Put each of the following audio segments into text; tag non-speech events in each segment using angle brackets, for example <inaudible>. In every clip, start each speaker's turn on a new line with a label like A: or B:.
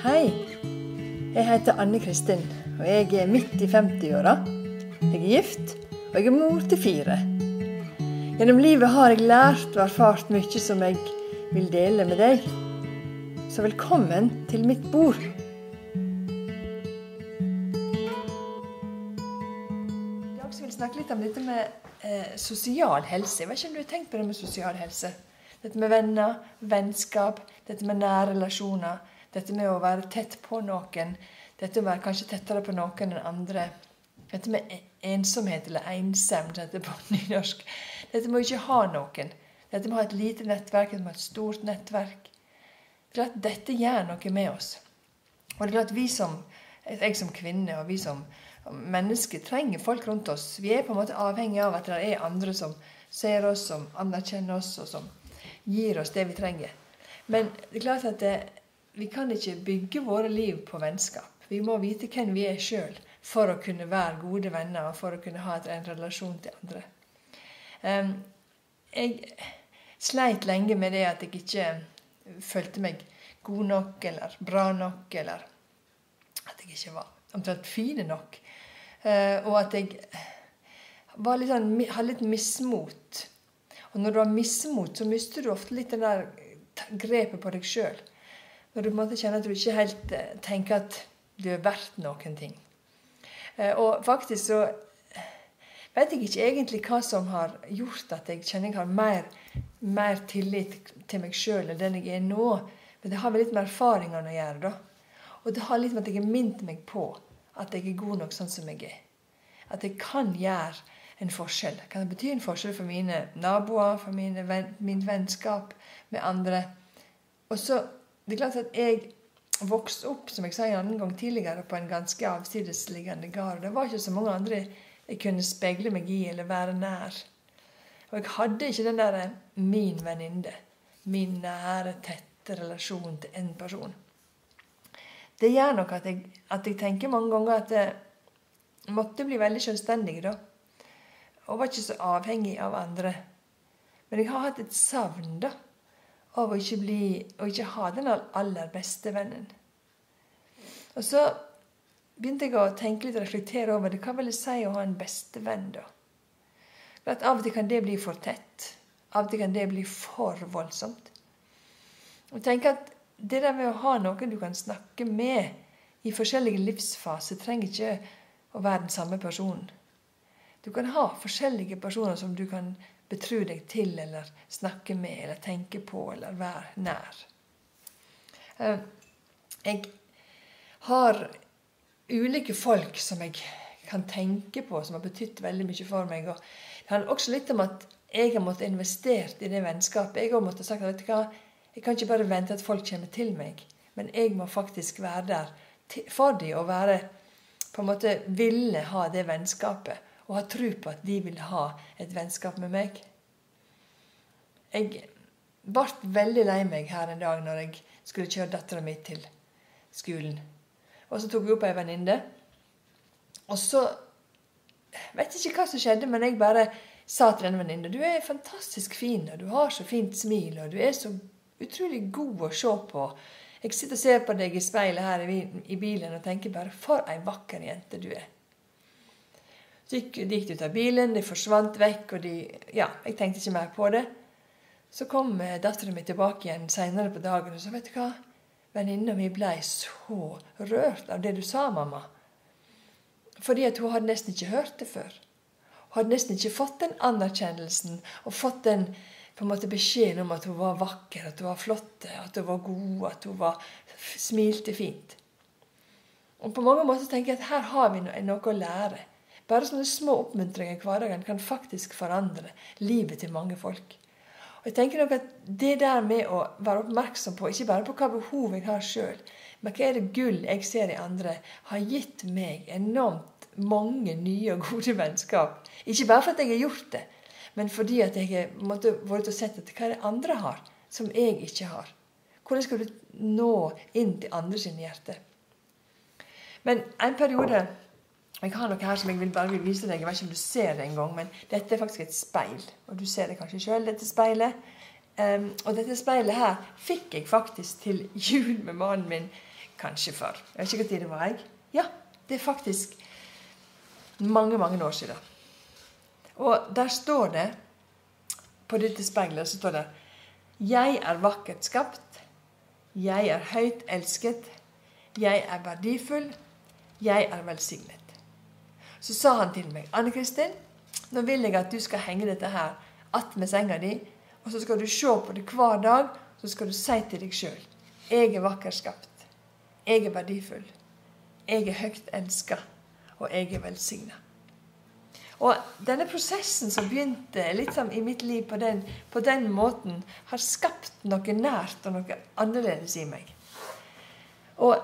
A: Hei. Jeg heter Anne Kristin, og jeg er midt i 50-åra. Jeg er gift, og jeg er mor til fire. Gjennom livet har jeg lært og erfart mye som jeg vil dele med deg. Så velkommen til mitt bord. Jeg dag vil snakke litt om dette med eh, sosial helse. Jeg vet ikke om du har tenkt på det med sosial helse? Dette med venner, vennskap, dette med nære relasjoner. Dette med å være tett på noen. Dette å være kanskje tettere på noen enn andre. Dette med e- ensomhet eller ensom, dette på <laughs> nynorsk. Dette med å ikke ha noen. Dette med å ha et lite nettverk, dette med å ha et stort nettverk. For at Dette gjør noe med oss. Og det er klart vi som, Jeg som kvinne og vi som mennesker trenger folk rundt oss. Vi er på en måte avhengig av at det er andre som ser oss, som anerkjenner oss, og som gir oss det vi trenger. Men det er klart at det, vi kan ikke bygge våre liv på vennskap. Vi må vite hvem vi er sjøl for å kunne være gode venner og for å kunne ha en relasjon til andre. Jeg sleit lenge med det at jeg ikke følte meg god nok eller bra nok, eller at jeg ikke var omtrent fine nok. Uh, og at jeg litt sånn, hadde litt mismot. Og når du har mismot, så mister du ofte litt den der grepet på deg sjøl. Når du på en måte kjenner at du ikke helt eh, tenker at du er verdt noen ting. Eh, og faktisk så eh, vet jeg ikke egentlig hva som har gjort at jeg kjenner jeg har mer, mer tillit til meg sjøl enn den jeg er nå. Men det har vel litt med erfaringene å gjøre. da. Og det har litt med at jeg har minnet meg på at jeg er god nok sånn som jeg er. At jeg kan gjøre en forskjell. Kan det bety en forskjell for mine naboer, for mine, min vennskap med andre? Og så det er klart at jeg vokste opp som jeg sa en annen gang tidligere, på en ganske avsidesliggende gard. Det var ikke så mange andre jeg kunne speile meg i eller være nær. Og jeg hadde ikke den der min venninne. Min nære, tette relasjon til en person. Det gjør nok at jeg, at jeg tenker mange ganger at jeg måtte bli veldig selvstendig, da. Og var ikke så avhengig av andre. Men jeg har hatt et savn, da av å ikke, bli, å ikke ha den aller beste vennen. Og så begynte jeg å tenke litt og reflektere over det. Hva vil det si å ha en bestevenn, da? For Av og til kan det bli for tett. Av og til kan det bli for voldsomt. Og tenk at Det der med å ha noen du kan snakke med i forskjellige livsfaser, trenger ikke å være den samme personen. Du kan ha forskjellige personer som du kan betro deg til eller snakke med eller tenke på eller være nær. Eh, jeg har ulike folk som jeg kan tenke på, som har betydd veldig mye for meg. Og det handler også litt om at jeg har måttet investert i det vennskapet. Jeg har måttet sagt hva, jeg kan ikke bare vente at folk kommer til meg, men jeg må faktisk være der for dem og være på en måte ville ha det vennskapet og ha tro på at de vil ha et vennskap med meg. Jeg ble veldig lei meg her en dag når jeg skulle kjøre dattera mi til skolen. Og så tok vi opp ei venninne. Og så vet ikke hva som skjedde, men jeg bare sa til denne venninna du er fantastisk fin, og du har så fint smil, og du er så utrolig god å se på. Jeg sitter og ser på deg i speilet her i bilen og tenker bare for ei vakker jente du er. Så gikk, de gikk ut av bilen, de forsvant vekk, og de Ja, jeg tenkte ikke mer på det. Så kom datteren min tilbake igjen seinere på dagen og sa vet du hva, venninna mi blei så rørt av det du sa, mamma. Fordi at hun hadde nesten ikke hørt det før. Hun hadde nesten ikke fått den anerkjennelsen og fått den på en måte beskjeden om at hun var vakker, at hun var flott, at hun var god, at hun var, smilte fint. Og på mange måter tenker jeg at her har vi noe å lære. Bare sånne små oppmuntringer i hverdagen kan faktisk forandre livet til mange folk. Og jeg tenker nok at Det der med å være oppmerksom på ikke bare på hva behov jeg har sjøl, men hva er det gull jeg ser i andre, har gitt meg enormt mange nye og gode vennskap. Ikke bare for at jeg har gjort det, men fordi at jeg har vært og sett etter hva er det andre har, som jeg ikke har. Hvordan skal du nå inn til andre sine hjerter? Men en periode jeg har noe her som jeg vil bare vil vise deg. Jeg vet ikke om du ser det engang, men dette er faktisk et speil. Og du ser det kanskje sjøl, dette speilet. Um, og dette speilet her fikk jeg faktisk til <laughs> jul med mannen min kanskje før. Jeg vet ikke når det var. jeg. Ja, det er faktisk mange, mange år siden. Og der står det På dette speilet så står det Jeg er vakkert skapt. Jeg er høyt elsket. Jeg er verdifull. Jeg er velsignet. Så sa han til meg, Anne Kristin, nå vil jeg at du skal henge dette her attmed senga di, og så skal du se på det hver dag, så skal du si til deg sjøl Jeg er vakkert skapt. Jeg er verdifull. Jeg er høyt elska. Og jeg er velsigna. Og denne prosessen som begynte litt som i mitt liv på den, på den måten, har skapt noe nært og noe annerledes i meg. Og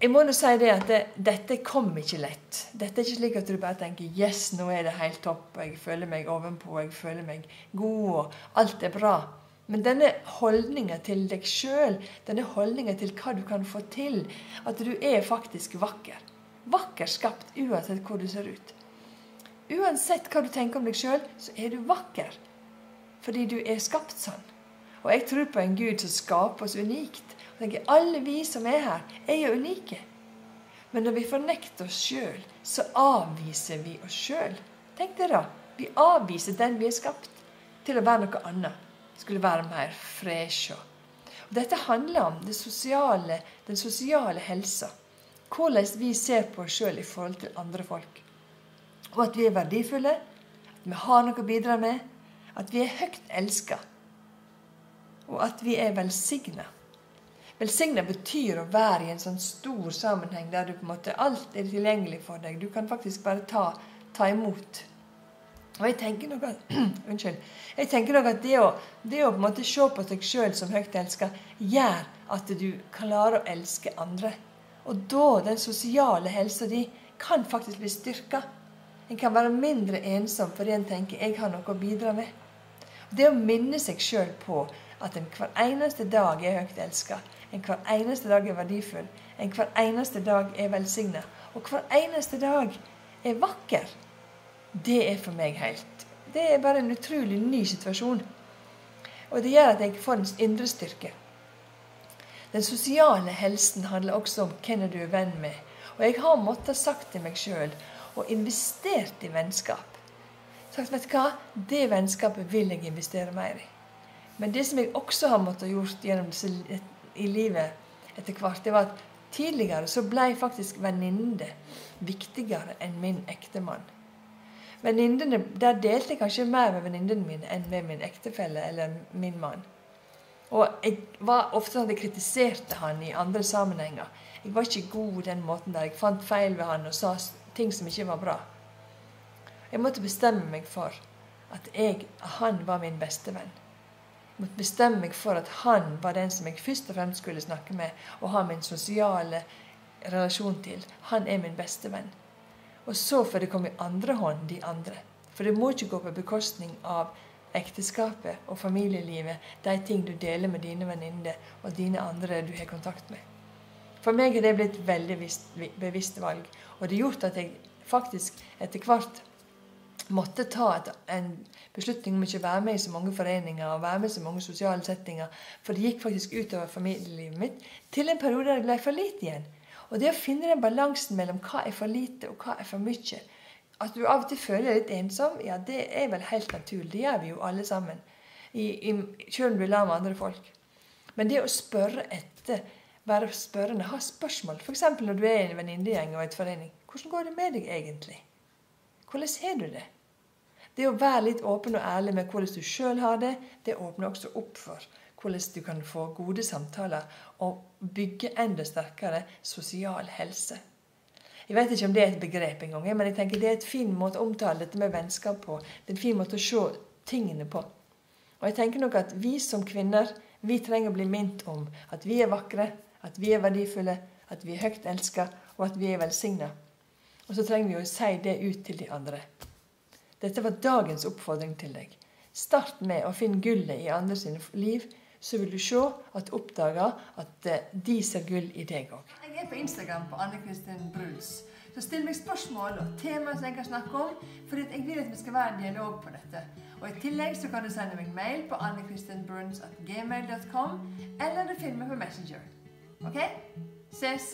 A: jeg må nå si det at det, dette kom ikke lett. Dette er ikke slik at du bare tenker 'yes, nå er det helt topp', og jeg føler meg ovenpå, og jeg føler meg god, og alt er bra. Men denne holdninga til deg sjøl, denne holdninga til hva du kan få til, at du er faktisk vakker. Vakker skapt uansett hvor du ser ut. Uansett hva du tenker om deg sjøl, så er du vakker. Fordi du er skapt sånn. Og jeg tror på en Gud som skaper oss unikt. Tenker, Alle vi som er her, er jo unike. Men når vi fornekter oss sjøl, så avviser vi oss sjøl. Tenk dere, da. Vi avviser den vi er skapt, til å være noe annet. Skulle være mer fresh. Og dette handler om det sosiale, den sosiale helsa. Hvordan vi ser på oss sjøl i forhold til andre folk og at vi er verdifulle, at vi har noe å bidra med, at vi er høyt elska, og at vi er velsigna. Velsigna betyr å være i en sånn stor sammenheng der du på en måte alt er tilgjengelig for deg. Du kan faktisk bare ta, ta imot. Og jeg tenker nok at, <clears throat> unnskyld, jeg tenker nok at det å, det å på en måte se på seg sjøl som høyt elska, gjør at du klarer å elske andre. Og da, den sosiale helsa di, kan faktisk bli styrka. En kan være mindre ensom fordi en tenker 'jeg har noe å bidra med'. Det å minne seg sjøl på at en hver eneste dag er høyt elska, en hver eneste dag er verdifull, en hver eneste dag er velsigna, og hver eneste dag er vakker, det er for meg helt Det er bare en utrolig ny situasjon. Og det gjør at jeg får en indre styrke. Den sosiale helsen handler også om hvem du er venn med. Og jeg har måttet sagt til meg sjøl og investert i vennskap. Sagt, vet du hva? Det vennskapet vil jeg investere mer i. Men det som jeg også har måttet gjort gjennom i livet etter hvert, det var at tidligere så ble faktisk venninne viktigere enn min ektemann. Venninnene, Der delte jeg kanskje mer med venninnene mine enn med min ektefelle eller min mann. Og jeg var ofte sånn at jeg kritiserte han i andre sammenhenger. Jeg var ikke god den måten der. Jeg fant feil ved han og sa ting som ikke var bra. Jeg måtte bestemme meg for at jeg, han var min beste venn. Måtte bestemme meg for at han var den som jeg først og fremst skulle snakke med og ha min sosiale relasjon til. Han er min beste venn. Og så får det komme i andre hånd, de andre. For det må ikke gå på bekostning av ekteskapet og familielivet, de ting du deler med dine venninner og dine andre du har kontakt med. For meg er det blitt veldig bevisst valg. Og det har gjort at jeg faktisk etter hvert måtte ta et, en beslutning om ikke å være med i så mange foreninger og være med i så mange sosiale settinger. For det gikk faktisk utover familielivet mitt til en periode der jeg ble for lite igjen. Og det å finne den balansen mellom hva er for lite og hva er for mye At du av og til føler deg litt ensom, ja, det er vel helt naturlig. Det gjør vi jo alle sammen. I, i, selv om du er sammen med andre folk. Men det å spørre etter være spørrende, ha spørsmål. F.eks. når du er i en venninnegjeng og et forening. Hvordan går det med deg egentlig? Hvordan har du det? Det å være litt åpen og ærlig med hvordan du sjøl har det, det åpner også opp for hvordan du kan få gode samtaler og bygge enda sterkere sosial helse. Jeg vet ikke om det er et begrep engang, men jeg tenker det er et fin måte å omtale dette med vennskap på. Det er en fin måte å se tingene på. Og jeg tenker nok at vi som kvinner vi trenger å bli minnet om at vi er vakre, at vi er verdifulle, at vi er høyt elska, og at vi er velsigna. Og så trenger vi å si det ut til de andre. Dette var dagens oppfordring til deg. Start med å finne gullet i andre sine liv, så vil du se at oppdager at eh, de ser gull i deg òg. Jeg er på Instagram på Anne Kristin Bruls. Så still meg spørsmål og tema som jeg kan snakke om, for jeg vil at vi skal være en dialog på dette. Og I tillegg så kan du sende meg mail på annekristinbruns.gmail.com, eller du finner meg på Messenger. OK? Ses.